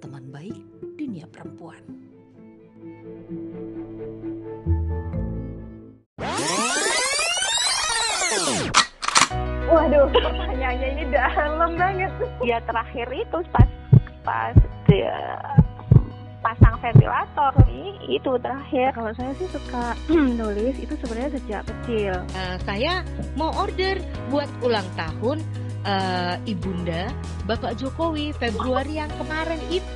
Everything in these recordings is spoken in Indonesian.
teman baik dunia perempuan. Waduh, pertanyaannya ini dalam banget. Ya terakhir itu pas pas dia pasang ventilator nih itu terakhir. Kalau saya sih suka nulis itu sebenarnya sejak kecil. Uh, saya mau order buat ulang tahun uh, ibunda Bapak Jokowi Februari yang kemarin itu.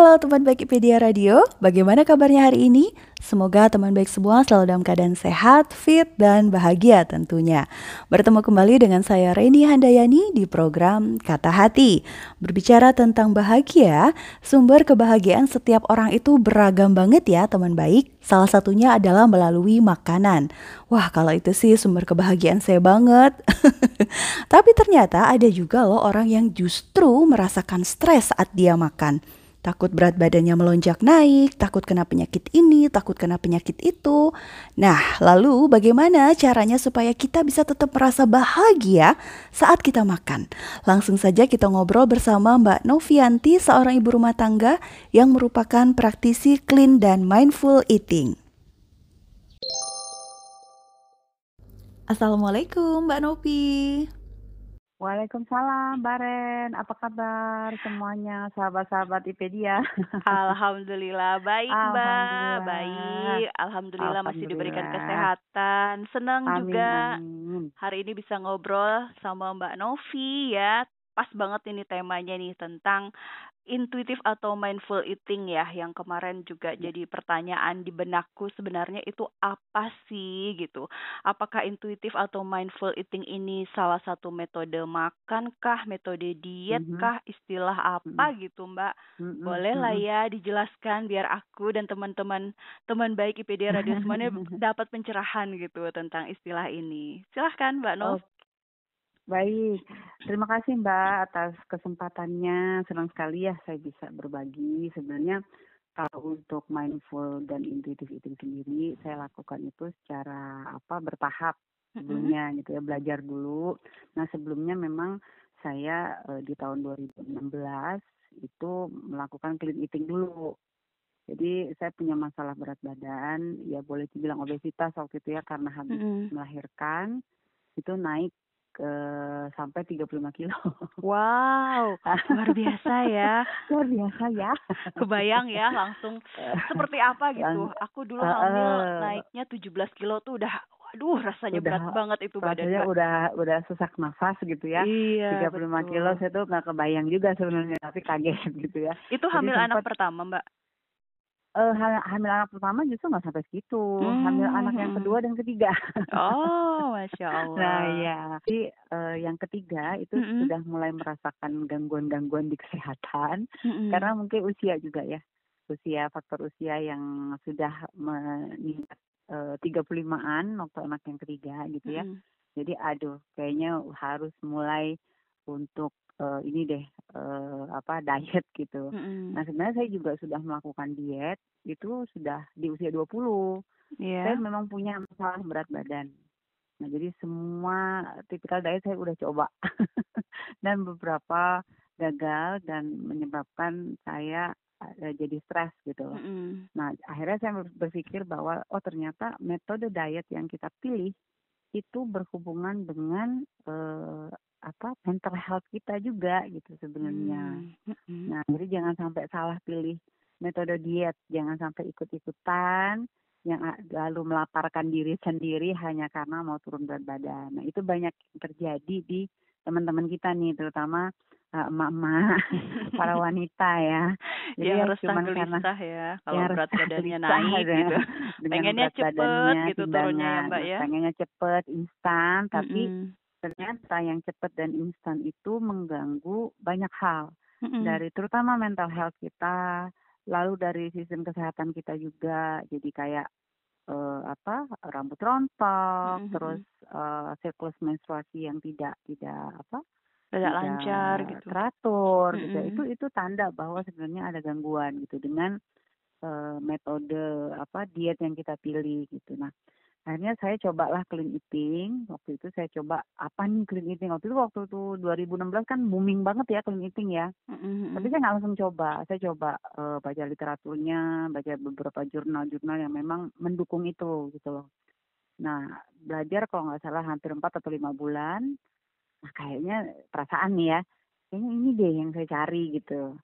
Halo teman baik IPedia Radio. Bagaimana kabarnya hari ini? Semoga teman baik semua selalu dalam keadaan sehat, fit, dan bahagia tentunya. Bertemu kembali dengan saya Reni Handayani di program Kata Hati. Berbicara tentang bahagia, sumber kebahagiaan setiap orang itu beragam banget ya teman baik. Salah satunya adalah melalui makanan. Wah, kalau itu sih sumber kebahagiaan saya banget. Tapi ternyata ada juga loh orang yang justru merasakan stres saat dia makan. Takut berat badannya melonjak naik, takut kena penyakit ini, takut kena penyakit itu. Nah, lalu bagaimana caranya supaya kita bisa tetap merasa bahagia saat kita makan? Langsung saja kita ngobrol bersama Mbak Novianti, seorang ibu rumah tangga yang merupakan praktisi clean dan mindful eating. Assalamualaikum Mbak Novi. Waalaikumsalam, Baren. Apa kabar semuanya, sahabat-sahabat IPedia? Alhamdulillah baik, Mbak. Alhamdulillah. Baik. Alhamdulillah, Alhamdulillah masih diberikan kesehatan. Senang amin, juga amin. hari ini bisa ngobrol sama Mbak Novi ya. Pas banget ini temanya nih tentang intuitif atau mindful eating ya yang kemarin juga ya. jadi pertanyaan di benakku sebenarnya itu apa sih gitu. Apakah intuitif atau mindful eating ini salah satu metode makan kah, metode diet mm-hmm. kah, istilah apa mm-hmm. gitu, Mbak? Mm-hmm. Boleh lah ya dijelaskan biar aku dan teman-teman teman baik IPD Radio semuanya dapat pencerahan gitu tentang istilah ini. Silahkan Mbak Nov. Baik, terima kasih Mbak atas kesempatannya. Senang sekali ya saya bisa berbagi. Sebenarnya kalau untuk mindful dan intuitive eating sendiri, saya lakukan itu secara apa bertahap sebelumnya gitu ya belajar dulu. Nah sebelumnya memang saya e, di tahun 2016 itu melakukan clean eating dulu. Jadi saya punya masalah berat badan, ya boleh dibilang obesitas waktu itu ya karena habis mm -hmm. melahirkan itu naik ke sampai 35 kilo. Wow, luar biasa ya. luar biasa ya. Kebayang ya langsung seperti apa gitu. Aku dulu hamil naiknya 17 kilo tuh udah Aduh, rasanya udah, berat banget itu badan. Rasanya udah udah sesak nafas gitu ya. Iya, 35 betul. kilo saya tuh nggak kebayang juga sebenarnya, tapi kaget gitu ya. Itu hamil Jadi, anak pertama, Mbak? Uh, hamil anak pertama justru nggak sampai segitu, hmm. hamil anak yang kedua dan ketiga. Oh, masya Allah. Nah ya, jadi uh, yang ketiga itu mm -hmm. sudah mulai merasakan gangguan-gangguan di kesehatan mm -hmm. karena mungkin usia juga ya, usia faktor usia yang sudah meningkat tiga puluh limaan waktu anak yang ketiga gitu ya. Mm -hmm. Jadi aduh, kayaknya harus mulai untuk uh, ini deh uh, apa diet gitu. Mm-hmm. Nah sebenarnya saya juga sudah melakukan diet itu sudah di usia 20. Yeah. Saya memang punya masalah berat badan. Nah jadi semua tipikal diet saya udah coba dan beberapa gagal dan menyebabkan saya uh, jadi stres gitu. Mm-hmm. Nah akhirnya saya berpikir bahwa oh ternyata metode diet yang kita pilih itu berhubungan dengan uh, apa mental health kita juga gitu sebenarnya. Hmm. Nah, jadi jangan sampai salah pilih metode diet, jangan sampai ikut-ikutan yang lalu melaparkan diri sendiri hanya karena mau turun berat badan. Nah, itu banyak terjadi di teman-teman kita nih, terutama uh, emak-emak, para wanita ya. Jadi yang harus cuma karena ya, kalau berat badannya naik ya, gitu. Pengennya cepet gitu turunnya ya Mbak ya. Pengennya cepet, instan, tapi mm -hmm. Ternyata yang cepet dan instan itu mengganggu banyak hal. Mm -hmm. Dari terutama mental health kita, lalu dari sistem kesehatan kita juga jadi kayak uh, apa rambut rontok mm-hmm. terus uh, siklus menstruasi yang tidak tidak apa tidak lancar gitu teratur mm-hmm. gitu itu itu tanda bahwa sebenarnya ada gangguan gitu dengan uh, metode apa diet yang kita pilih gitu nah akhirnya saya cobalah clean eating. Waktu itu saya coba apa nih clean eating? Waktu itu waktu itu 2016 kan booming banget ya clean eating ya. Mm-hmm. tapi saya nggak langsung coba. Saya coba uh, baca literaturnya baca beberapa jurnal-jurnal yang memang mendukung itu gitu loh. Nah belajar kalau nggak salah hampir empat atau lima bulan. Nah kayaknya perasaan nih ya kayaknya ini deh yang saya cari gitu.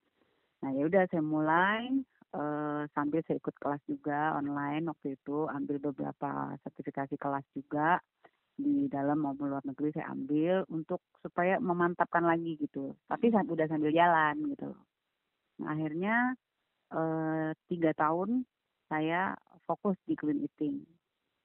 Nah ya udah saya mulai uh, sambil saya ikut kelas juga online waktu itu ambil beberapa sertifikasi kelas juga di dalam maupun luar negeri saya ambil untuk supaya memantapkan lagi gitu. Tapi saya udah sambil jalan gitu nah, akhirnya uh, tiga tahun saya fokus di clean eating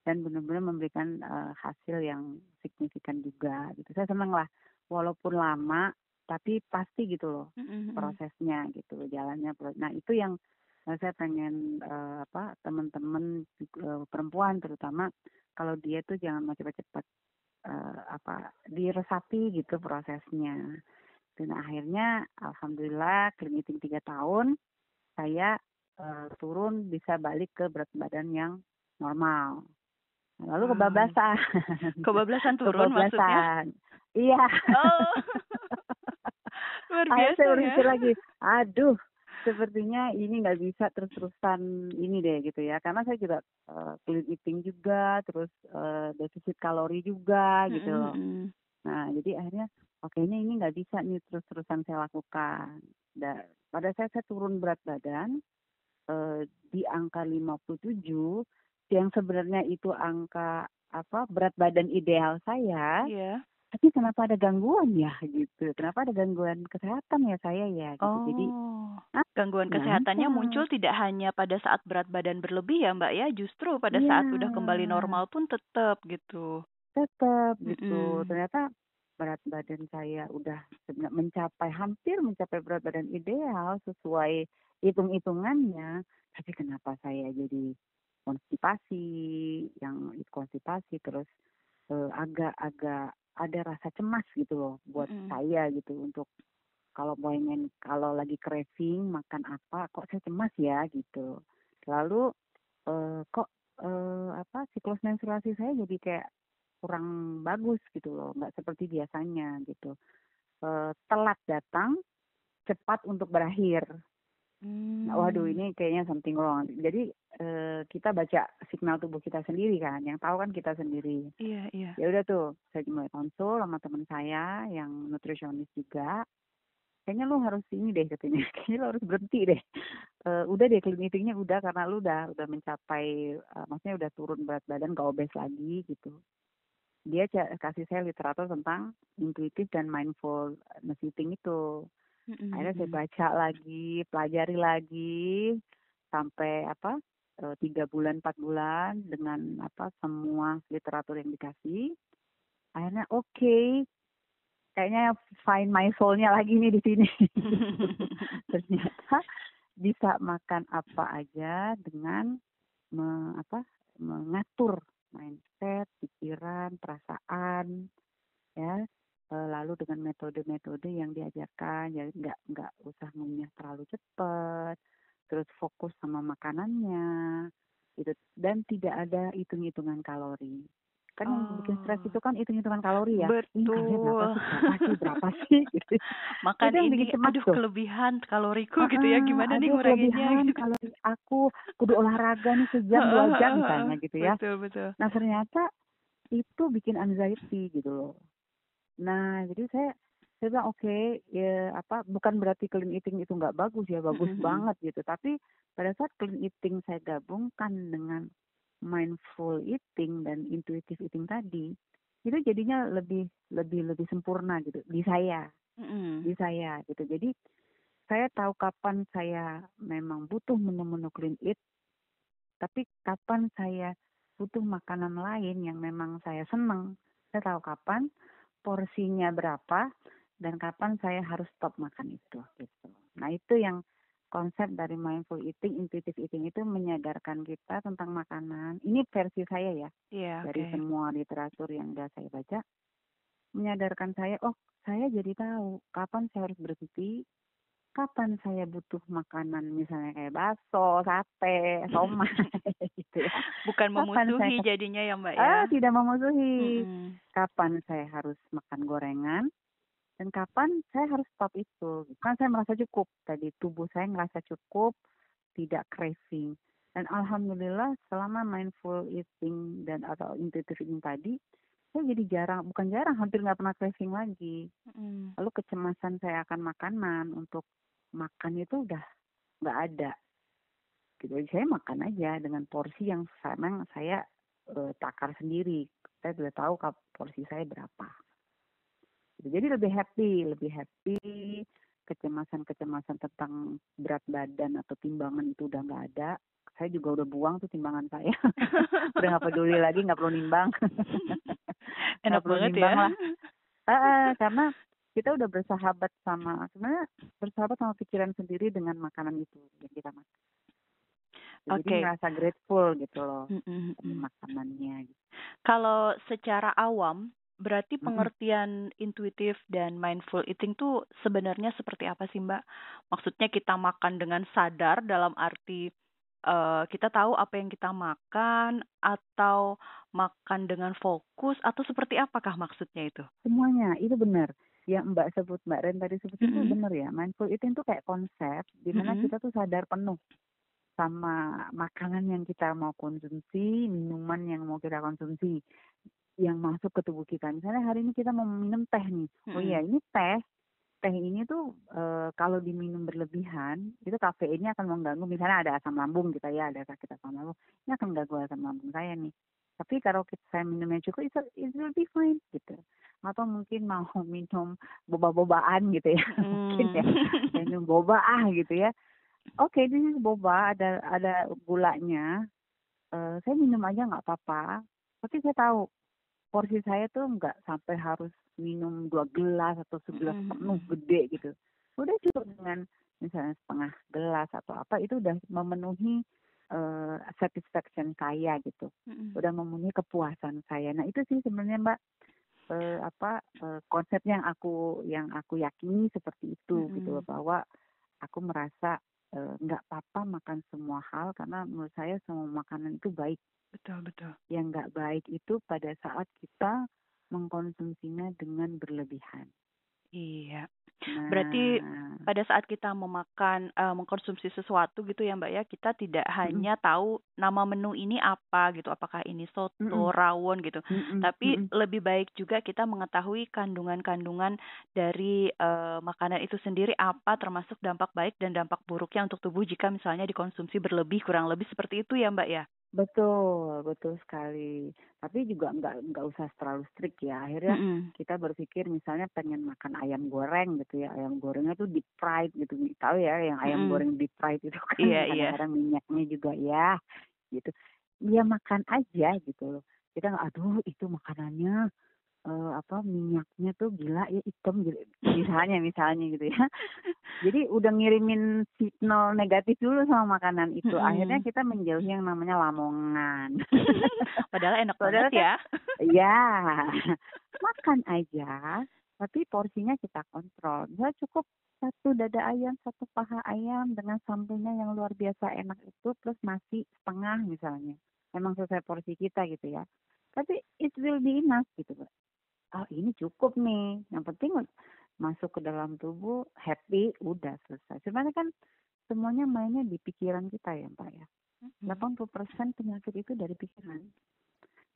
dan benar-benar memberikan uh, hasil yang signifikan juga gitu. Saya senang lah walaupun lama tapi pasti gitu loh prosesnya gitu jalannya nah itu yang Nah, saya pengen uh, apa teman-teman uh, perempuan terutama kalau dia tuh jangan mau cepat-cepat uh, apa diresapi gitu prosesnya. Dan akhirnya alhamdulillah kliniking tiga tahun saya uh, turun bisa balik ke berat badan yang normal. Nah, lalu kebablasan. Kebablasan turun kebablasan. maksudnya? Iya. Oh. Luar biasa saya ya. lagi. Aduh, sepertinya ini nggak bisa terus-terusan ini deh gitu ya. Karena saya juga uh, clean eating juga terus uh, defisit kalori juga gitu loh. nah jadi akhirnya oke ini nggak bisa nih terus-terusan saya lakukan. Dan pada saya saya turun berat badan uh, di angka 57 yang sebenarnya itu angka apa berat badan ideal saya yeah tapi kenapa ada gangguan ya? Gitu. Kenapa ada gangguan kesehatan ya saya ya? Gitu. Oh, jadi ah, gangguan kesehatannya muncul tidak hanya pada saat berat badan berlebih ya mbak ya. Justru pada ya. saat sudah kembali normal pun tetap gitu. Tetap gitu. Mm -hmm. ternyata berat badan saya udah mencapai hampir mencapai berat badan ideal sesuai hitung-hitungannya. Tapi kenapa saya jadi konstipasi yang konstipasi terus eh, agak-agak ada rasa cemas gitu loh buat mm. saya gitu untuk kalau pengen kalau lagi craving makan apa kok saya cemas ya gitu. Lalu uh, kok uh, apa siklus menstruasi saya jadi kayak kurang bagus gitu loh nggak seperti biasanya gitu. Uh, telat datang cepat untuk berakhir Hmm. Waduh ini kayaknya something wrong. Jadi uh, kita baca signal tubuh kita sendiri kan, yang tahu kan kita sendiri. Iya iya. Ya udah tuh, saya mulai konsul sama teman saya yang nutrisionis juga. Kayaknya lu harus ini deh katanya, kayaknya lu harus berhenti deh. Uh, udah deh clean udah karena lu udah udah mencapai, uh, maksudnya udah turun berat badan gak obes lagi gitu. Dia kasih saya literatur tentang intuitif dan mindful eating itu hmm Akhirnya saya baca lagi, pelajari lagi sampai apa eh, tiga bulan empat bulan dengan apa semua literatur yang dikasih. Akhirnya oke, okay, kayaknya find my soul-nya lagi nih di sini. Ternyata bisa makan apa aja dengan me, apa mengatur mindset, pikiran, perasaan, ya lalu dengan metode-metode yang diajarkan ya nggak nggak usah ngunyah terlalu cepat terus fokus sama makanannya itu dan tidak ada hitung-hitungan kalori. Kan oh. yang bikin stres itu kan hitung-hitungan kalori ya. Betul ini berapa sih? Berapa sih? Gitu. makan ini aduh tuh. kelebihan kaloriku uh, gitu ya. Gimana nih nguranginnya gitu. kalori aku. Kudu olahraga nih sejam dua jam misalnya gitu ya. betul betul. Nah ternyata itu bikin anxiety gitu loh Nah, jadi saya saya bilang oke okay, ya apa bukan berarti clean eating itu nggak bagus ya bagus banget gitu. Tapi pada saat clean eating saya gabungkan dengan mindful eating dan intuitive eating tadi itu jadinya lebih lebih lebih sempurna gitu di saya. Mm. di saya gitu. Jadi saya tahu kapan saya memang butuh menu-menu clean eat tapi kapan saya butuh makanan lain yang memang saya senang saya tahu kapan porsinya berapa dan kapan saya harus stop makan itu gitu. Nah itu yang konsep dari mindful eating, intuitive eating itu menyadarkan kita tentang makanan. Ini versi saya ya, yeah, dari semua literatur yang sudah saya baca, menyadarkan saya, oh saya jadi tahu kapan saya harus berhenti, kapan saya butuh makanan misalnya kayak bakso, sate, somai gitu ya. Bukan memusuhi saya, jadinya ya Mbak ya. Ah, tidak memusuhi. Hmm. Kapan saya harus makan gorengan, dan kapan saya harus stop itu kan saya merasa cukup tadi tubuh saya merasa cukup tidak craving dan alhamdulillah selama mindful eating dan atau intuitive eating tadi saya jadi jarang bukan jarang hampir nggak pernah craving lagi mm. lalu kecemasan saya akan makanan untuk makan itu udah nggak ada gitu saya makan aja dengan porsi yang memang saya uh, takar sendiri saya sudah tahu porsi saya berapa Gitu. Jadi lebih happy, lebih happy. Kecemasan-kecemasan tentang berat badan atau timbangan itu udah nggak ada. Saya juga udah buang tuh timbangan saya. udah nggak peduli lagi, nggak perlu nimbang. Enak perlu banget nimbang ya. Lah. Uh, karena kita udah bersahabat sama sebenarnya bersahabat sama pikiran sendiri dengan makanan itu yang kita makan. Jadi okay. merasa grateful gitu loh mm -hmm. makanannya. Kalau secara awam Berarti pengertian mm-hmm. intuitif dan mindful eating tuh sebenarnya seperti apa sih Mbak? Maksudnya kita makan dengan sadar dalam arti uh, kita tahu apa yang kita makan atau makan dengan fokus atau seperti apakah maksudnya itu? Semuanya itu benar. Ya Mbak sebut Mbak Ren tadi sebut mm-hmm. itu benar ya. Mindful eating tuh kayak konsep di mana mm-hmm. kita tuh sadar penuh sama makanan yang kita mau konsumsi, minuman yang mau kita konsumsi yang masuk ke tubuh kita. Misalnya hari ini kita mau minum teh nih. Hmm. Oh iya, ini teh. Teh ini tuh e, kalau diminum berlebihan, itu kafeinnya akan mengganggu. Misalnya ada asam lambung kita ya, ada sakit asam lambung. Ini akan mengganggu asam lambung saya nih. Tapi kalau kita, saya minumnya cukup, itu it will be fine gitu. Atau mungkin mau minum boba-bobaan gitu ya. Hmm. mungkin ya, minum boba ah gitu ya. Oke, okay, ini boba, ada ada gulanya. Uh, saya minum aja nggak apa-apa. Tapi saya tahu porsi saya tuh nggak sampai harus minum dua gelas atau segelas mm -hmm. penuh gede gitu udah cukup dengan misalnya setengah gelas atau apa itu udah memenuhi uh, satisfaction saya gitu mm -hmm. udah memenuhi kepuasan saya nah itu sih sebenarnya mbak uh, apa uh, konsep yang aku yang aku yakini seperti itu mm -hmm. gitu bahwa aku merasa nggak uh, apa-apa makan semua hal karena menurut saya semua makanan itu baik Betul, betul. Yang nggak baik itu pada saat kita mengkonsumsinya dengan berlebihan. Iya. Nah, Berarti pada saat kita memakan uh, mengkonsumsi sesuatu gitu ya Mbak ya, kita tidak mm. hanya tahu nama menu ini apa gitu, apakah ini soto, mm. rawon gitu. Mm Tapi mm lebih baik juga kita mengetahui kandungan-kandungan dari uh, makanan itu sendiri apa termasuk dampak baik dan dampak buruknya untuk tubuh jika misalnya dikonsumsi berlebih kurang lebih seperti itu ya Mbak ya. Betul, betul sekali. Tapi juga nggak nggak usah terlalu strict ya. Akhirnya mm -hmm. kita berpikir misalnya pengen makan ayam goreng gitu ya. Ayam gorengnya tuh deep fried gitu. Tahu ya yang ayam mm -hmm. goreng deep fried itu kan yeah, iya. kadang-kadang yeah. minyaknya juga ya gitu. Dia makan aja gitu loh. Kita nggak aduh itu makanannya uh, apa minyaknya tuh gila ya hitam gitu. Misalnya misalnya gitu ya. Jadi udah ngirimin signal negatif dulu sama makanan itu. Akhirnya kita menjauhi yang namanya lamongan. Padahal enak padahal banget kan, ya. Ya makan aja tapi porsinya kita kontrol. Ya cukup satu dada ayam satu paha ayam dengan sambelnya yang luar biasa enak itu plus nasi setengah misalnya. Memang sesuai porsi kita gitu ya. Tapi it will be enough gitu oh ini cukup nih. Yang penting masuk ke dalam tubuh happy udah selesai. Sebenarnya kan semuanya mainnya di pikiran kita ya Pak ya. 80% penyakit itu dari pikiran.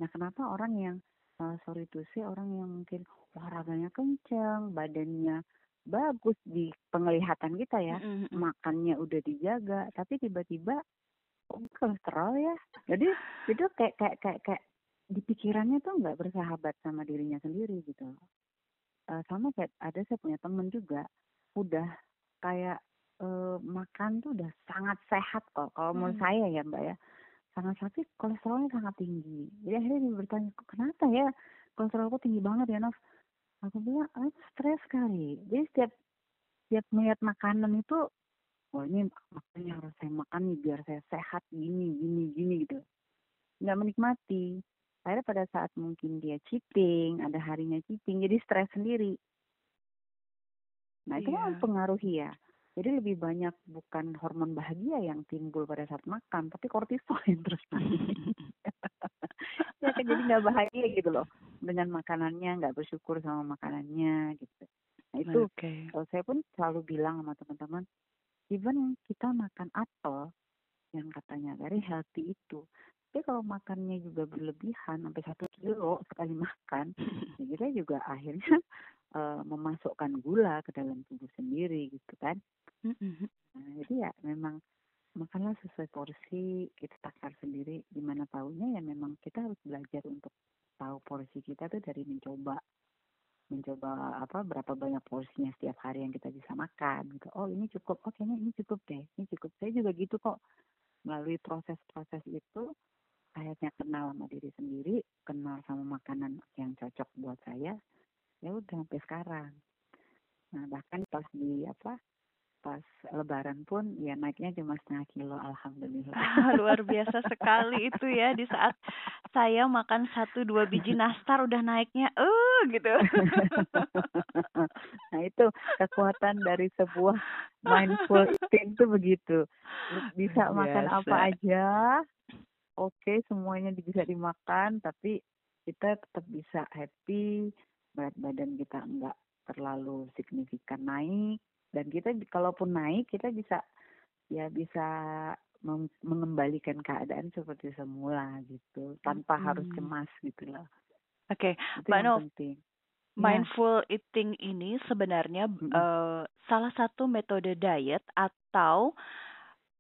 Nah kenapa orang yang uh, sorry to say orang yang mungkin olahraganya kencang, badannya bagus di penglihatan kita ya, mm -hmm. makannya udah dijaga, tapi tiba-tiba oh, kolesterol ya. Jadi itu kayak kayak kayak kayak di pikirannya tuh nggak bersahabat sama dirinya sendiri gitu. Uh, sama kayak ada saya punya temen juga udah kayak uh, makan tuh udah sangat sehat kok kalau hmm. menurut saya ya mbak ya. Sangat tapi kolesterolnya sangat tinggi. Jadi akhirnya dia bertanya kenapa ya? Kolesterolku tinggi banget ya Nov aku bilang ah stres sekali. Jadi setiap setiap melihat makanan itu oh ini makanya harus saya makan nih biar saya sehat gini gini gini gitu. Nggak menikmati akhirnya pada saat mungkin dia cheating ada harinya cheating jadi stres sendiri nah itu yeah. mempengaruhi ya jadi lebih banyak bukan hormon bahagia yang timbul pada saat makan, tapi kortisol yang terus naik. ya kan jadi nggak bahagia gitu loh dengan makanannya, nggak bersyukur sama makanannya gitu. Nah itu okay. kalau saya pun selalu bilang sama teman-teman, even kita makan apel yang katanya very healthy itu, tapi kalau makannya juga berlebihan sampai satu kilo sekali makan, ya kita juga akhirnya uh, memasukkan gula ke dalam tubuh sendiri gitu kan. Nah, jadi ya memang makanlah sesuai porsi kita takar sendiri gimana tahunya ya memang kita harus belajar untuk tahu porsi kita tuh dari mencoba mencoba apa berapa banyak porsinya setiap hari yang kita bisa makan gitu. Oh ini cukup oh kayaknya ini cukup deh ini cukup. Saya juga gitu kok melalui proses-proses itu akhirnya kenal sama diri sendiri kenal sama makanan yang cocok buat saya ya udah sampai sekarang. Nah bahkan pas di apa pas lebaran pun ya naiknya cuma setengah kilo alhamdulillah. Luar biasa sekali itu ya di saat saya makan satu dua biji nastar udah naiknya eh uh, gitu. Nah itu kekuatan dari sebuah mindful eating itu begitu. Bisa biasa. makan apa aja oke semuanya bisa dimakan tapi kita tetap bisa happy berat badan kita enggak terlalu signifikan naik dan kita kalaupun naik kita bisa ya bisa mengembalikan keadaan seperti semula gitu tanpa hmm. harus cemas gitu loh. Oke, okay. Mbak Nov, penting. Ya. mindful ya. eating ini sebenarnya hmm. uh, salah satu metode diet atau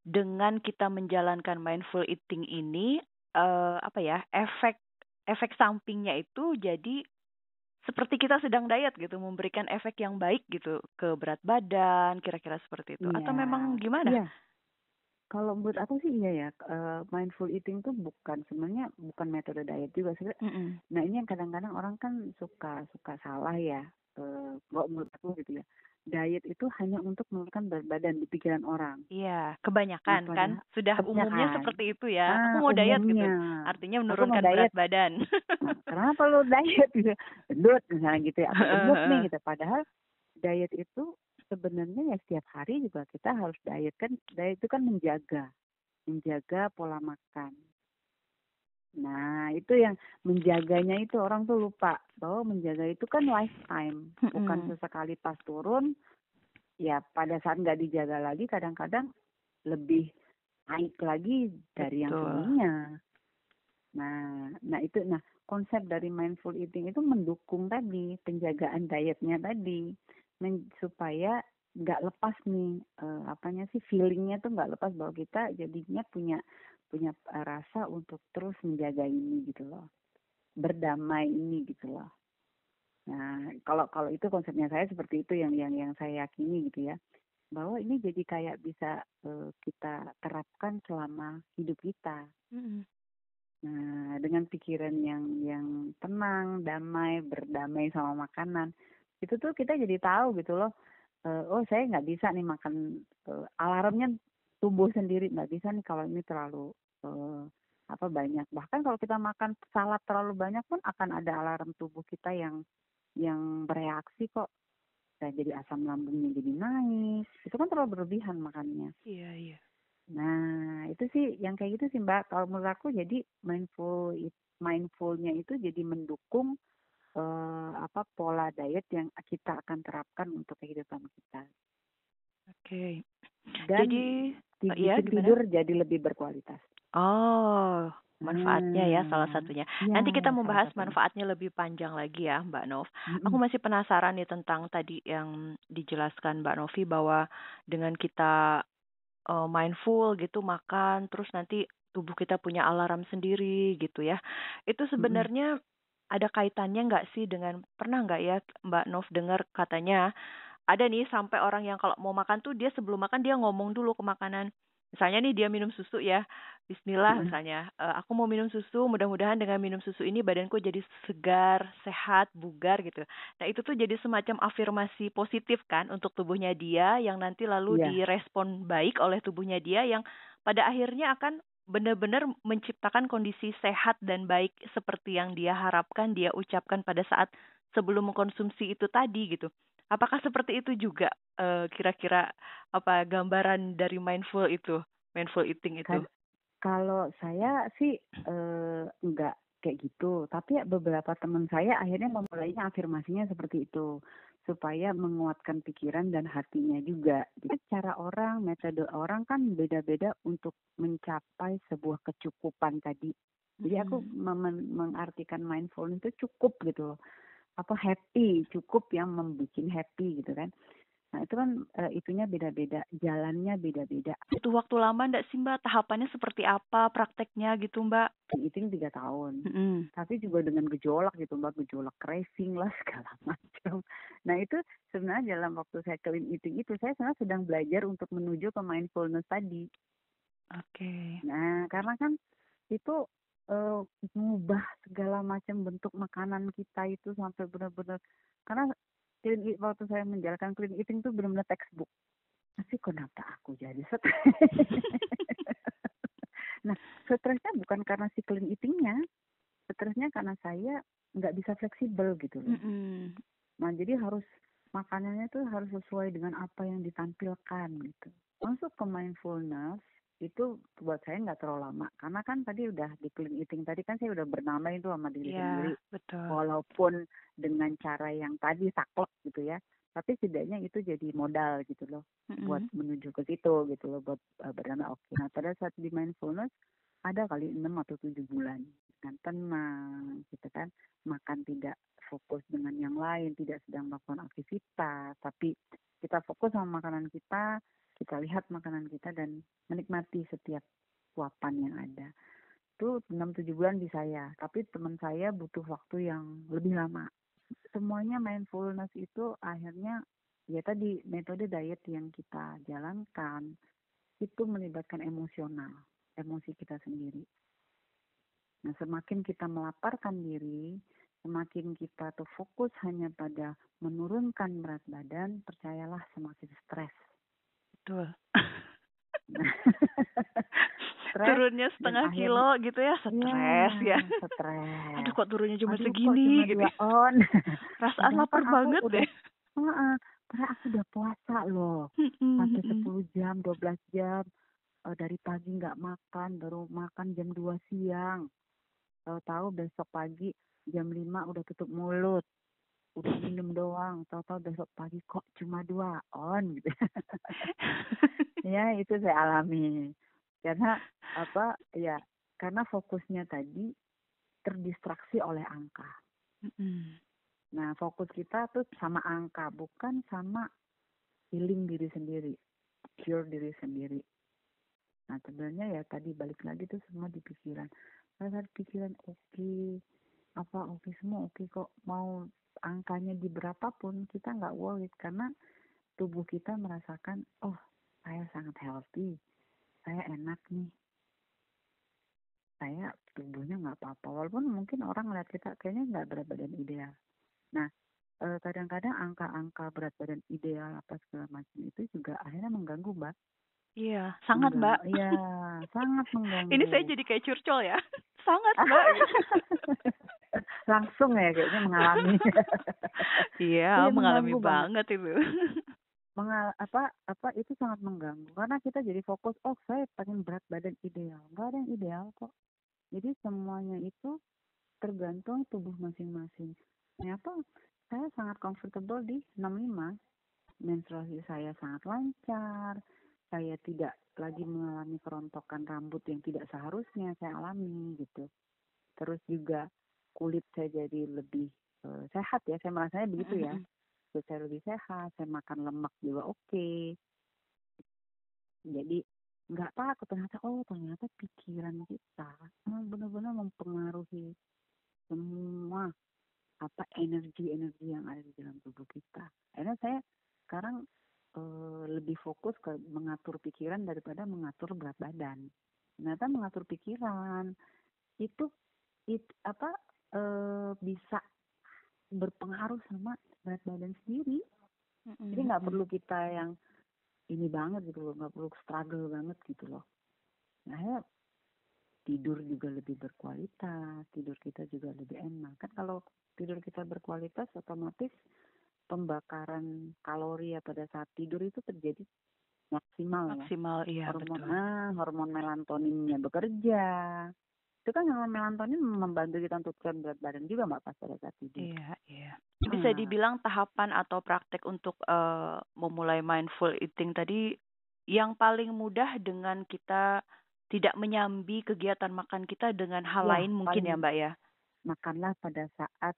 dengan kita menjalankan mindful eating ini uh, apa ya efek efek sampingnya itu jadi seperti kita sedang diet gitu, memberikan efek yang baik gitu ke berat badan, kira-kira seperti itu. Atau iya. memang gimana? Iya. Kalau menurut aku sih iya ya, uh, mindful eating tuh bukan sebenarnya bukan metode diet juga sebenarnya. Mm -hmm. Nah ini yang kadang-kadang orang kan suka suka salah ya, uh, menurut aku gitu ya diet itu hanya untuk menurunkan berat badan di pikiran orang. Iya, kebanyakan nah, kan sudah kebanyakan. umumnya seperti itu ya. Ah, aku mau umumnya. diet gitu. Artinya menurunkan berat badan. Nah, kenapa lo diet gitu? Gendut misalnya gitu ya. Gendut nih gitu. Padahal diet itu sebenarnya ya setiap hari juga kita harus diet kan. Diet itu kan menjaga menjaga pola makan. Nah, itu yang menjaganya itu orang tuh lupa bahwa menjaga itu kan lifetime, bukan sesekali pas turun. Ya pada saat nggak dijaga lagi, kadang-kadang lebih naik lagi dari Betul. yang sebelumnya. Nah, nah itu, nah konsep dari mindful eating itu mendukung tadi penjagaan dietnya tadi, men, supaya nggak lepas nih uh, apanya sih feelingnya tuh nggak lepas bahwa kita jadinya punya punya eh, rasa untuk terus menjaga ini gitu loh. Berdamai ini gitu loh. Nah kalau kalau itu konsepnya saya seperti itu yang yang yang saya yakini gitu ya. Bahwa ini jadi kayak bisa uh, kita terapkan selama hidup kita. Mm-hmm. nah dengan pikiran yang yang tenang damai berdamai sama makanan itu tuh kita jadi tahu gitu loh uh, oh saya nggak bisa nih makan uh, alarmnya tubuh sendiri. Nggak bisa nih kalau ini terlalu uh, apa banyak. Bahkan kalau kita makan salad terlalu banyak pun akan ada alarm tubuh kita yang yang bereaksi kok. Nah, jadi asam lambungnya jadi naik. Itu kan terlalu berlebihan makannya. Iya iya. Nah itu sih yang kayak gitu sih mbak. Kalau menurut aku jadi mindful mindfulnya itu jadi mendukung uh, apa pola diet yang kita akan terapkan untuk kehidupan kita. Oke. Okay. dan jadi tidur, ya, tidur jadi lebih berkualitas Oh, manfaatnya ya salah satunya. Ya, Nanti kita membahas manfaatnya lebih panjang lagi ya Mbak Nov. Aku masih penasaran nih tentang tadi yang dijelaskan Mbak Novi bahwa dengan kita uh, mindful gitu makan terus nanti tubuh kita punya alarm sendiri gitu ya. Itu sebenarnya mm-hmm. ada kaitannya nggak sih dengan pernah nggak ya Mbak Nov dengar katanya ada nih sampai orang yang kalau mau makan tuh dia sebelum makan dia ngomong dulu ke makanan misalnya nih dia minum susu ya Bismillah misalnya uh, aku mau minum susu mudah-mudahan dengan minum susu ini badanku jadi segar sehat bugar gitu. Nah itu tuh jadi semacam afirmasi positif kan untuk tubuhnya dia yang nanti lalu yeah. direspon baik oleh tubuhnya dia yang pada akhirnya akan benar-benar menciptakan kondisi sehat dan baik seperti yang dia harapkan dia ucapkan pada saat sebelum mengkonsumsi itu tadi gitu Apakah seperti itu juga uh, kira-kira apa gambaran dari mindful itu, mindful eating itu? Kalau saya sih uh, enggak kayak gitu, tapi beberapa teman saya akhirnya memulainya afirmasinya seperti itu supaya menguatkan pikiran dan hatinya juga. Jadi cara orang, metode orang kan beda-beda untuk mencapai sebuah kecukupan tadi. Jadi aku mengartikan mindfulness itu cukup gitu loh apa happy cukup yang membuat happy gitu kan. Nah itu kan uh, itunya beda-beda jalannya beda-beda. Itu waktu lama ndak sih mbak? Tahapannya seperti apa prakteknya gitu mbak? Itu tiga tahun. Mm. tapi juga dengan gejolak gitu mbak. Gejolak racing lah segala macam. Nah itu sebenarnya dalam waktu saya clean eating itu saya sebenarnya sedang belajar untuk menuju ke mindfulness tadi. Oke. Okay. nah karena kan itu uh, mengubah segala macam bentuk makanan kita itu sampai benar-benar karena clean eat, waktu saya menjalankan clean eating itu benar-benar textbook. Tapi kenapa aku jadi stres? nah, stresnya bukan karena si clean eatingnya, stresnya karena saya nggak bisa fleksibel gitu loh. Mm -hmm. Nah, jadi harus makanannya tuh harus sesuai dengan apa yang ditampilkan gitu. Masuk ke mindfulness, itu buat saya nggak terlalu lama karena kan tadi udah di clean eating tadi kan saya udah bernama itu sama diri yeah, sendiri betul. walaupun dengan cara yang tadi saklek gitu ya tapi setidaknya itu jadi modal gitu loh mm-hmm. buat menuju ke situ gitu loh buat uh, bernama oke okay. nah pada saat di mindfulness ada kali enam atau tujuh bulan dengan tenang gitu kan makan tidak fokus dengan yang lain tidak sedang melakukan aktivitas tapi kita fokus sama makanan kita kita lihat makanan kita dan menikmati setiap suapan yang ada. Itu 6-7 bulan di saya tapi teman saya butuh waktu yang lebih lama. Semuanya mindfulness itu akhirnya ya tadi metode diet yang kita jalankan itu melibatkan emosional emosi kita sendiri. Nah semakin kita melaparkan diri semakin kita tuh fokus hanya pada menurunkan berat badan percayalah semakin stres Betul. turunnya setengah kilo gitu ya stres ya, ya. stres. Aduh kok turunnya cuma aduh, segini cuma gitu on. Perasaan lapar banget udah, deh. Uh, karena aku udah puasa loh. Sampai sepuluh jam 12 jam. Uh, dari pagi nggak makan baru makan jam 2 siang. Tahu-tahu besok pagi jam 5 udah tutup mulut. Udah minum doang. Tahu-tahu besok pagi kok cuma dua on gitu ya itu saya alami. Karena apa ya karena fokusnya tadi terdistraksi oleh angka. Nah fokus kita tuh sama angka bukan sama healing diri sendiri cure diri sendiri. Nah sebenarnya ya tadi balik lagi tuh semua di pikiran. Pada pikiran oke okay, apa oke okay, semua oke okay kok. Mau angkanya di berapapun kita nggak worried. Karena tubuh kita merasakan oh saya sangat healthy saya enak nih saya tubuhnya nggak apa-apa walaupun mungkin orang ngeliat kita kayaknya nggak berat badan ideal nah eh, kadang-kadang angka-angka berat badan ideal apa segala macam itu juga akhirnya mengganggu mbak Iya, sangat mbak. Iya, sangat mengganggu. Ini saya jadi kayak curcol ya. Sangat mbak. langsung ya kayaknya mengalami. iya, mengalami banget, banget itu. Mengal apa apa itu sangat mengganggu. Karena kita jadi fokus oh saya pengen berat badan ideal. Nggak ada yang ideal kok. Jadi semuanya itu tergantung tubuh masing-masing. Ternyata saya sangat comfortable di 65 menstruasi saya sangat lancar. Saya tidak lagi mengalami kerontokan rambut yang tidak seharusnya saya alami gitu. Terus juga kulit saya jadi lebih uh, sehat ya, saya merasanya begitu ya. Saya lebih sehat, saya makan lemak juga oke. Okay. Jadi nggak takut ternyata oh ternyata pikiran kita benar-benar mempengaruhi semua apa energi-energi yang ada di dalam tubuh kita. Akhirnya saya sekarang e, lebih fokus ke mengatur pikiran daripada mengatur berat badan. Ternyata mengatur pikiran itu it, apa e, bisa berpengaruh sama berat badan sendiri. Jadi nggak perlu kita yang ini banget gitu loh, nggak perlu struggle banget gitu loh. Nah, ya tidur juga lebih berkualitas, tidur kita juga lebih enak. Kan kalau tidur kita berkualitas otomatis pembakaran kalori ya pada saat tidur itu terjadi maksimal, maksimal ya. iya hormon betul. ah, hormon melatoninnya bekerja itu kan hormon melatonin membantu kita untuk turun berat badan juga mbak pas pada saat tidur. Iya iya. Bisa ah. dibilang tahapan atau praktek untuk uh, memulai mindful eating tadi yang paling mudah dengan kita tidak menyambi kegiatan makan kita dengan hal ya, lain mungkin ya mbak ya? makanlah pada saat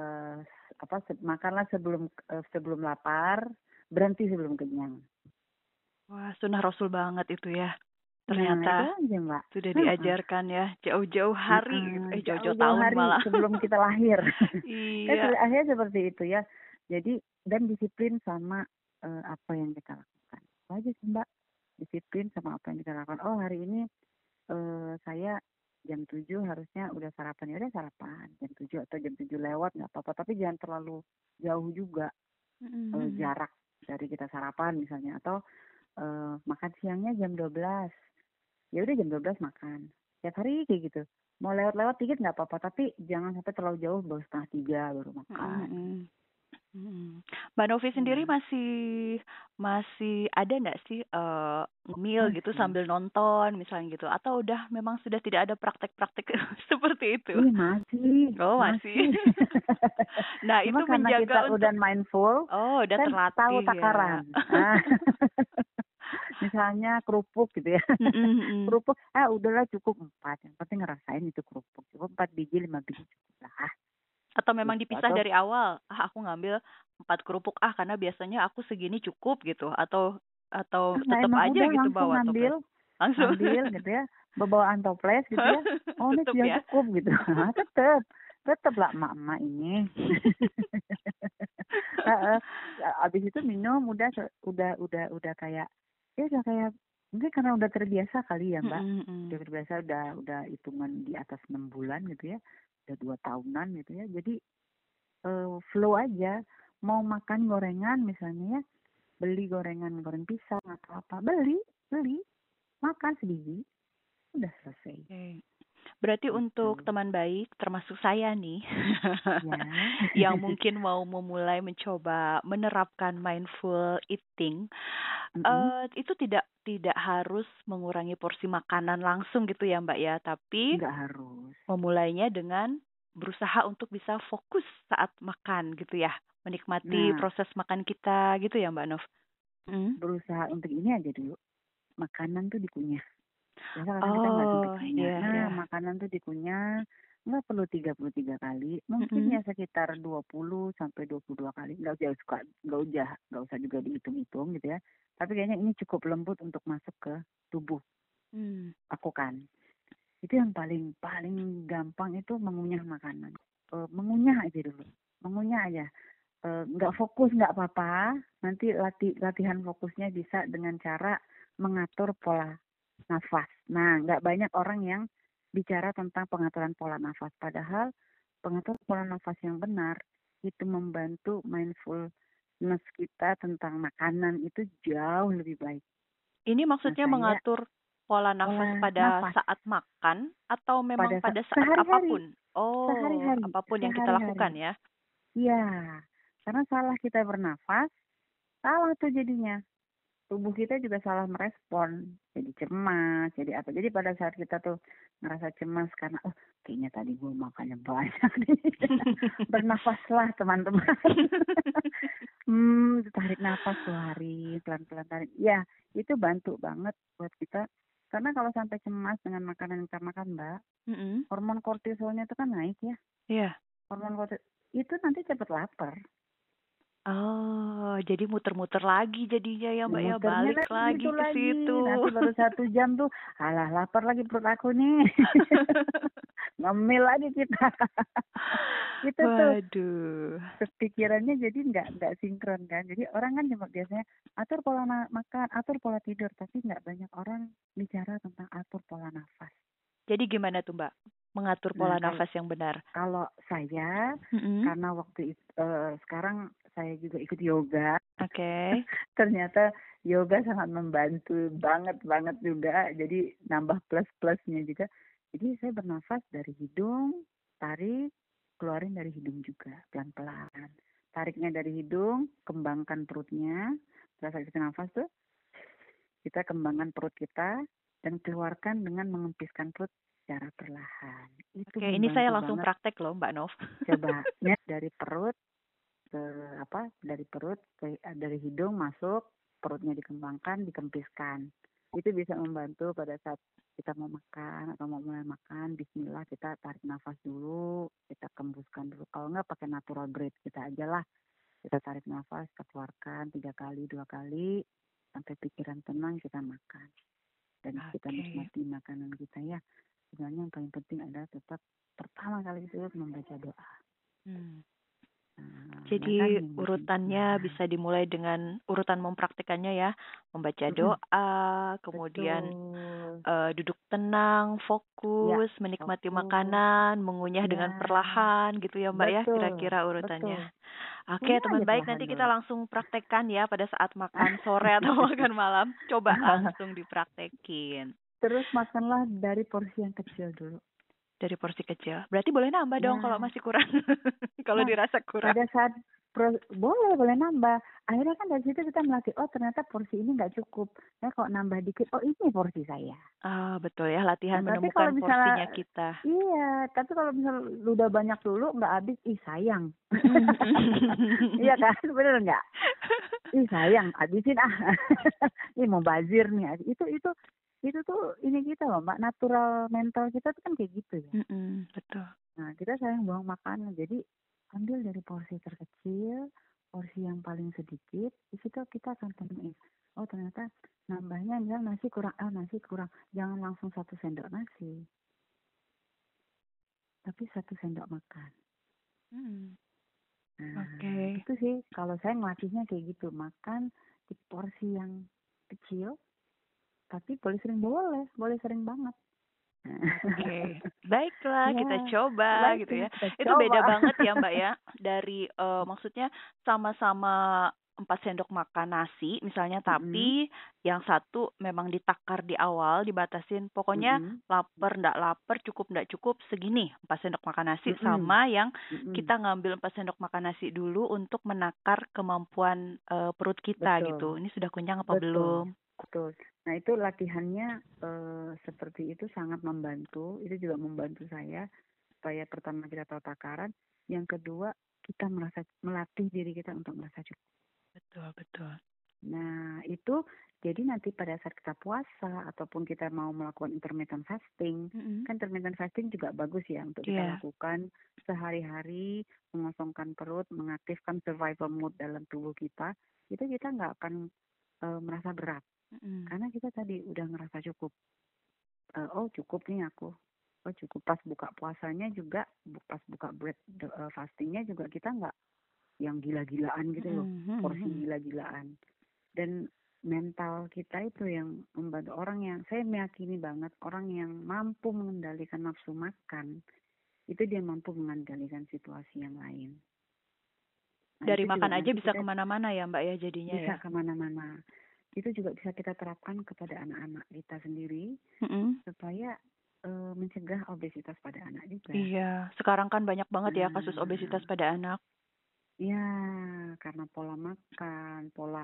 uh, apa se makanlah sebelum uh, sebelum lapar berhenti sebelum kenyang. Wah sunnah rasul banget itu ya ternyata nah, aja, Mbak. sudah diajarkan ya jauh-jauh hari hmm, eh jauh-jauh tahun hari malah. sebelum kita lahir. Iya. kan akhirnya seperti itu ya. Jadi dan disiplin sama uh, apa yang kita lakukan. Aja sih Mbak. Disiplin sama apa yang kita lakukan. Oh hari ini uh, saya jam 7 harusnya udah sarapan. Ya udah sarapan. Jam 7 atau jam 7 lewat nggak apa-apa. Tapi jangan terlalu jauh juga mm-hmm. uh, jarak dari kita sarapan misalnya. Atau uh, makan siangnya jam 12 ya udah jam 12 makan tiap hari kayak gitu mau lewat-lewat dikit nggak apa-apa tapi jangan sampai terlalu jauh baru setengah tiga baru makan mm-hmm. Hmm. Mbak Novi sendiri hmm. masih masih ada nggak sih uh, meal gitu sambil nonton misalnya gitu atau udah memang sudah tidak ada praktek-praktek seperti itu? Iya masih. Oh masih. masih. nah Cuma itu menjaga kita untuk udah mindful. Oh udah kan terlatih tahu takaran. Ya. Misalnya kerupuk gitu ya. Mm-hmm. kerupuk, ah udahlah cukup empat. Yang penting ngerasain itu kerupuk. Cukup empat biji lima biji cukup lah atau memang gitu, dipisah atau, dari awal ah aku ngambil empat kerupuk ah karena biasanya aku segini cukup gitu atau atau nah, tetap aja gitu bawa ngambil, toples langsung ambil gitu ya bawa antoples gitu ya oh ini sudah ya? cukup gitu ah, tetap tetap lah emak-emak ini abis itu minum udah udah udah udah kayak ya udah kayak mungkin karena udah terbiasa kali ya mbak. Mm. -hmm. udah terbiasa udah udah hitungan di atas enam bulan gitu ya. Udah dua tahunan gitu ya. Jadi uh, flow aja. Mau makan gorengan misalnya ya beli gorengan goreng pisang atau apa beli beli makan sebiji udah selesai. Okay. Berarti untuk teman baik, termasuk saya nih, ya. yang mungkin mau memulai mencoba menerapkan mindful eating, mm -hmm. uh, itu tidak tidak harus mengurangi porsi makanan langsung gitu ya Mbak ya, tapi Nggak harus. memulainya dengan berusaha untuk bisa fokus saat makan gitu ya, menikmati nah, proses makan kita gitu ya Mbak Nov. Hmm? Berusaha untuk ini aja dulu, makanan tuh dikunyah Biasa oh, kita nggak oh, iya, nah, iya. makanan tuh dikunyah nggak perlu 33 kali, mungkin mm -hmm. ya sekitar 20 sampai 22 kali. Nggak usah suka, nggak usah, nggak usah juga dihitung-hitung gitu ya. Tapi kayaknya ini cukup lembut untuk masuk ke tubuh. Mm. Aku kan. Itu yang paling paling gampang itu mengunyah makanan. E, mengunyah aja dulu, mengunyah aja. E, nggak fokus nggak apa-apa. Nanti lati, latihan fokusnya bisa dengan cara mengatur pola nafas. Nah, nggak banyak orang yang bicara tentang pengaturan pola nafas. Padahal pengaturan pola nafas yang benar itu membantu mindfulness kita tentang makanan itu jauh lebih baik. Ini maksudnya nah, mengatur pola nafas pola pada nafas. saat makan atau memang pada, pada saat sehari -hari. apa pun? Oh, sehari-hari. apa pun sehari yang kita lakukan ya? Iya, karena salah kita bernafas, salah tuh jadinya tubuh kita juga salah merespon. Jadi cemas jadi apa. Jadi pada saat kita tuh ngerasa cemas karena oh kayaknya tadi gue makannya banyak bernafaslah teman-teman. Hmm tarik nafas hari pelan-pelan tarik. Ya itu bantu banget buat kita. Karena kalau sampai cemas dengan makanan yang kita makan mbak mm -hmm. hormon kortisolnya itu kan naik ya. Iya. Yeah. hormon kortisol itu nanti cepat lapar Oh, jadi muter-muter lagi jadinya ya Mbak ya balik lagi, lagi ke situ. Nanti baru satu jam tuh, alah lapar lagi perut aku nih. Ngemil lagi kita. gitu Waduh. tuh. Kepikirannya jadi nggak nggak sinkron kan. Jadi orang kan cuma biasanya atur pola makan, atur pola tidur, tapi nggak banyak orang bicara tentang atur pola nafas. Jadi gimana tuh Mbak? mengatur pola nah, nafas yang benar? Kalau saya, mm-hmm. karena waktu itu uh, sekarang saya juga ikut yoga. Oke. Okay. Ternyata yoga sangat membantu banget banget juga. Jadi nambah plus plusnya juga. Jadi saya bernafas dari hidung, tarik, keluarin dari hidung juga pelan pelan. Tariknya dari hidung, kembangkan perutnya. Terasa kita nafas tuh, kita kembangkan perut kita dan keluarkan dengan mengempiskan perut secara perlahan. Itu Oke, ini saya langsung banget. praktek loh Mbak Nov. Coba ya dari perut apa? Dari perut ke dari hidung masuk, perutnya dikembangkan, dikempiskan. Itu bisa membantu pada saat kita mau makan atau mau mulai makan, bismillah kita tarik nafas dulu, kita kembuskan dulu. Kalau nggak pakai natural breath kita aja lah. Kita tarik nafas, kita keluarkan tiga kali, dua kali, sampai pikiran tenang kita makan. Dan okay. kita nikmati makanan kita ya sebenarnya yang paling penting adalah tetap pertama kali itu membaca doa. Hmm. Nah, Jadi urutannya bisa dimulai dengan urutan mempraktikannya ya, membaca doa, kemudian uh, duduk tenang, fokus, ya, menikmati fokus. makanan, mengunyah ya. dengan perlahan gitu ya Mbak ya, betul. ya, kira-kira urutannya. Betul. Oke, teman baik, nanti kita langsung praktekkan ya pada saat makan sore atau makan malam. Coba langsung dipraktekin. Terus makanlah dari porsi yang kecil dulu. Dari porsi kecil. Berarti boleh nambah ya. dong kalau masih kurang. kalau nah, dirasa kurang. Pada saat pro, boleh boleh nambah. Akhirnya kan dari situ kita melatih oh ternyata porsi ini nggak cukup. Ya kalau nambah dikit oh ini porsi saya. Ah betul ya latihan nah, menemukan misalnya, porsinya kita. Iya, tapi kalau misal udah banyak dulu nggak habis, ih sayang. iya kan, bener nggak? Ih sayang, habisin ah. Ih mau bazir nih. Itu itu itu tuh ini kita loh mbak natural mental kita tuh kan kayak gitu ya. Mm -mm, betul. Nah kita sayang buang makanan. Jadi ambil dari porsi terkecil porsi yang paling sedikit di situ kita akan temuin oh ternyata nambahnya misal nasi kurang ah nasi kurang. Jangan langsung satu sendok nasi. Tapi satu sendok makan. Hmm. nah okay. itu sih. Kalau saya ngelatihnya kayak gitu makan di porsi yang kecil tapi boleh sering boleh boleh sering banget Oke, okay. baiklah ya, kita coba baik, gitu ya. Kita itu coba. beda banget ya Mbak ya dari uh, maksudnya sama-sama empat sendok makan nasi misalnya, tapi mm-hmm. yang satu memang ditakar di awal, dibatasin. Pokoknya mm-hmm. lapar ndak lapar, cukup ndak cukup segini empat sendok makan nasi, mm-hmm. sama yang mm-hmm. kita ngambil empat sendok makan nasi dulu untuk menakar kemampuan uh, perut kita Betul. gitu. Ini sudah kenyang apa Betul. belum? Betul. Nah itu latihannya e, seperti itu sangat membantu. Itu juga membantu saya supaya pertama kita tahu takaran, yang kedua kita merasa melatih diri kita untuk merasa cukup. Betul betul. Nah itu jadi nanti pada saat kita puasa ataupun kita mau melakukan intermittent fasting, mm-hmm. kan intermittent fasting juga bagus ya untuk kita yeah. lakukan sehari-hari, mengosongkan perut, mengaktifkan survival mode dalam tubuh kita. Itu kita nggak akan e, merasa berat Mm. Karena kita tadi udah ngerasa cukup. Uh, oh cukup nih aku. Oh cukup pas buka puasanya juga, pas buka bread uh, fastingnya juga kita nggak yang gila-gilaan gitu loh, mm-hmm. porsi gila-gilaan. Dan mental kita itu yang membantu orang yang saya meyakini banget orang yang mampu mengendalikan nafsu makan itu dia mampu mengendalikan situasi yang lain. Nah, Dari makan aja bisa ke mana-mana ya Mbak ya jadinya bisa ya. Bisa ke mana-mana itu juga bisa kita terapkan kepada anak-anak kita sendiri mm-hmm. supaya uh, mencegah obesitas pada anak juga. Iya, sekarang kan banyak banget ya kasus obesitas nah. pada anak. Iya, karena pola makan, pola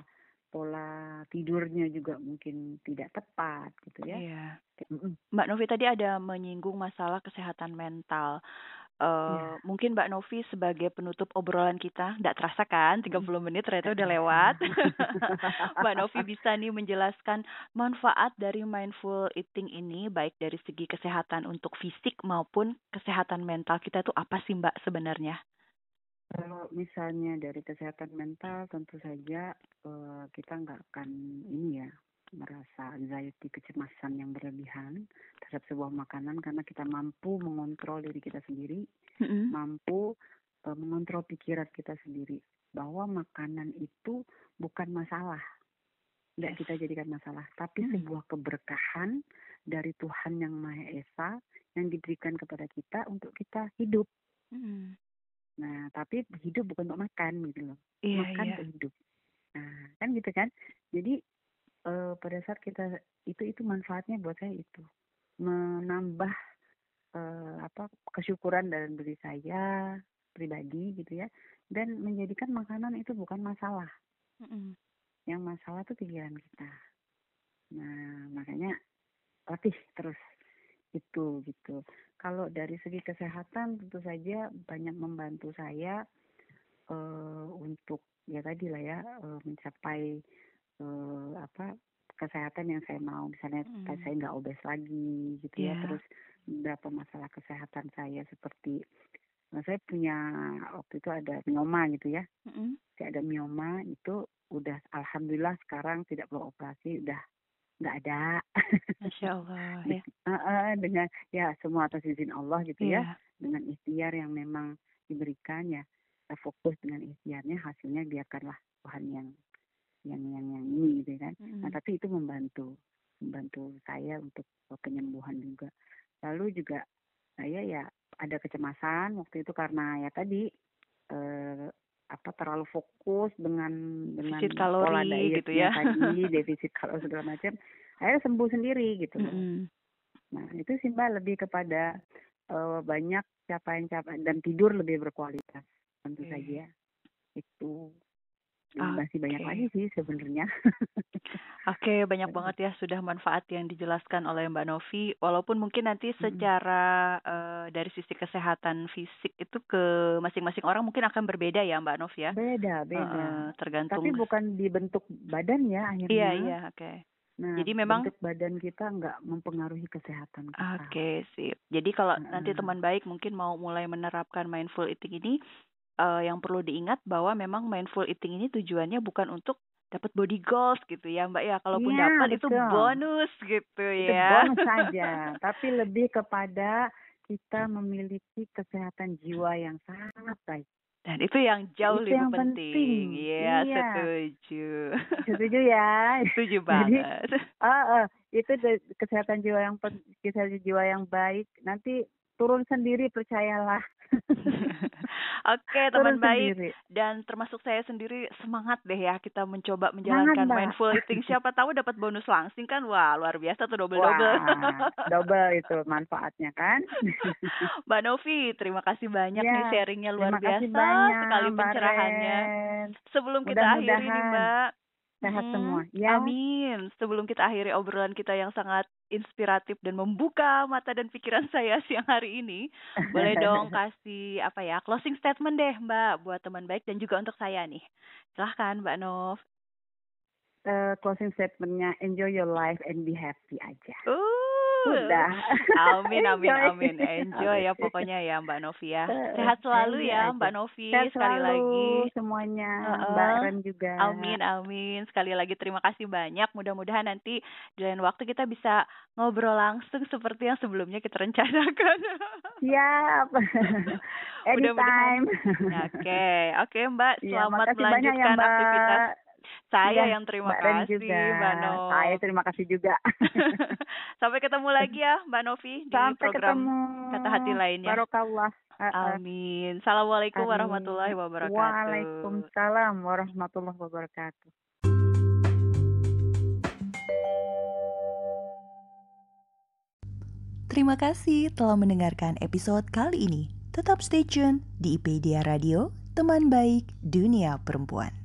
pola tidurnya juga mungkin tidak tepat gitu ya. Iya. Mbak Novi tadi ada menyinggung masalah kesehatan mental. Uh, ya. Mungkin Mbak Novi sebagai penutup obrolan kita, tidak terasa kan 30 menit ternyata udah lewat. Mbak Novi bisa nih menjelaskan manfaat dari mindful eating ini baik dari segi kesehatan untuk fisik maupun kesehatan mental kita itu apa sih Mbak sebenarnya? Kalau misalnya dari kesehatan mental tentu saja uh, kita nggak akan ini ya merasa anxiety kecemasan yang berlebihan terhadap sebuah makanan karena kita mampu mengontrol diri kita sendiri, mm-hmm. mampu uh, mengontrol pikiran kita sendiri bahwa makanan itu bukan masalah, tidak kita jadikan masalah, tapi mm-hmm. sebuah keberkahan dari Tuhan yang Maha Esa yang diberikan kepada kita untuk kita hidup. Mm-hmm. Nah, tapi hidup bukan untuk makan gitu loh, yeah, makan yeah. untuk hidup. Nah, kan gitu kan. Jadi uh, pada saat kita itu itu manfaatnya buat saya itu. Menambah uh, apa kesyukuran dalam diri saya pribadi gitu ya. Dan menjadikan makanan itu bukan masalah. Mm -hmm. yang masalah itu pikiran kita. Nah makanya latih terus itu gitu. Kalau dari segi kesehatan tentu saja banyak membantu saya uh, untuk ya tadi lah ya uh, mencapai uh, apa kesehatan yang saya mau misalnya mm. saya nggak obes lagi gitu yeah. ya iya. terus berapa masalah kesehatan saya seperti nah saya punya waktu itu ada mioma gitu ya mm -hmm. saya ada mioma itu udah alhamdulillah sekarang tidak perlu operasi udah nggak ada Masya Allah ya dengan ya semua atas izin Allah gitu yeah. ya iya. dengan ikhtiar yang memang diberikan ya fokus dengan ikhtiarnya hasilnya biarkanlah Tuhan yang yang yang yang ini gitu kan mm-hmm. nah tapi itu membantu membantu saya untuk penyembuhan juga lalu juga saya ya ada kecemasan waktu itu karena ya tadi eh, apa terlalu fokus dengan dengan defisit kalori pola diet gitu ya tadi defisit kalori segala macam saya sembuh sendiri gitu mm-hmm. nah itu sih mbak lebih kepada uh, banyak capaian-capaian dan tidur lebih berkualitas tentu okay. saja itu okay. masih banyak lagi sih sebenarnya. Oke, okay, banyak banget ya sudah manfaat yang dijelaskan oleh Mbak Novi. Walaupun mungkin nanti secara hmm. uh, dari sisi kesehatan fisik itu ke masing-masing orang mungkin akan berbeda ya Mbak Novi ya. Beda, beda. Uh, tergantung. Tapi bukan di bentuk badan ya akhirnya. Iya, iya, oke. Okay. Nah, jadi memang bentuk badan kita nggak mempengaruhi kesehatan kita. Oke, okay, sip. Jadi kalau uh, nanti teman baik mungkin mau mulai menerapkan mindful eating ini, uh, yang perlu diingat bahwa memang mindful eating ini tujuannya bukan untuk dapat body goals gitu ya Mbak ya. Kalaupun ya, dapat itu bonus gitu itu ya. Bonus saja, tapi lebih kepada kita memiliki kesehatan jiwa yang sangat baik. Dan itu yang jauh itu lebih yang penting. penting. Ya, iya, setuju. Setuju ya. setuju banget. Jadi, uh, uh, itu kesehatan jiwa yang kesehatan jiwa yang baik. Nanti turun sendiri percayalah. Oke, teman baik sendiri. dan termasuk saya sendiri semangat deh ya kita mencoba menjalankan mindful eating. Siapa tahu dapat bonus langsing kan? Wah, luar biasa tuh double-double. double itu manfaatnya kan. Mbak Novi, terima kasih banyak ya, nih sharingnya luar biasa banyak, sekali pencerahannya. Sebelum kita akhiri nih Mbak, sehat hmm, semua. Ya. Amin. Sebelum kita akhiri obrolan kita yang sangat inspiratif dan membuka mata dan pikiran saya siang hari ini, boleh dong kasih apa ya closing statement deh Mbak buat teman baik dan juga untuk saya nih. Silahkan Mbak Nov. Uh, closing statementnya enjoy your life and be happy aja. Uh, udah. Amin amin amin. Enjoy ya pokoknya ya Mbak Novi ya. Sehat selalu ya Mbak Novi Sehat sekali lagi. semuanya. Uh, Mbak Ren juga. Amin amin. Sekali lagi terima kasih banyak. Mudah-mudahan nanti di lain waktu kita bisa ngobrol langsung seperti yang sebelumnya kita rencanakan. Siap. Anytime. Oke, oke Mbak. Ya, Selamat ya, melanjutkan ya, aktivitas saya ya, yang terima Mbak kasih, juga. Mbak Novi. Saya terima kasih juga. Sampai ketemu lagi ya, Mbak Novi di Sampai program ketemu. Kata Hati lainnya. Barokallah. Amin. Assalamualaikum Amin. warahmatullahi wabarakatuh. Waalaikumsalam warahmatullahi wabarakatuh. Terima kasih telah mendengarkan episode kali ini. Tetap stay tune di IPedia Radio, teman baik dunia perempuan.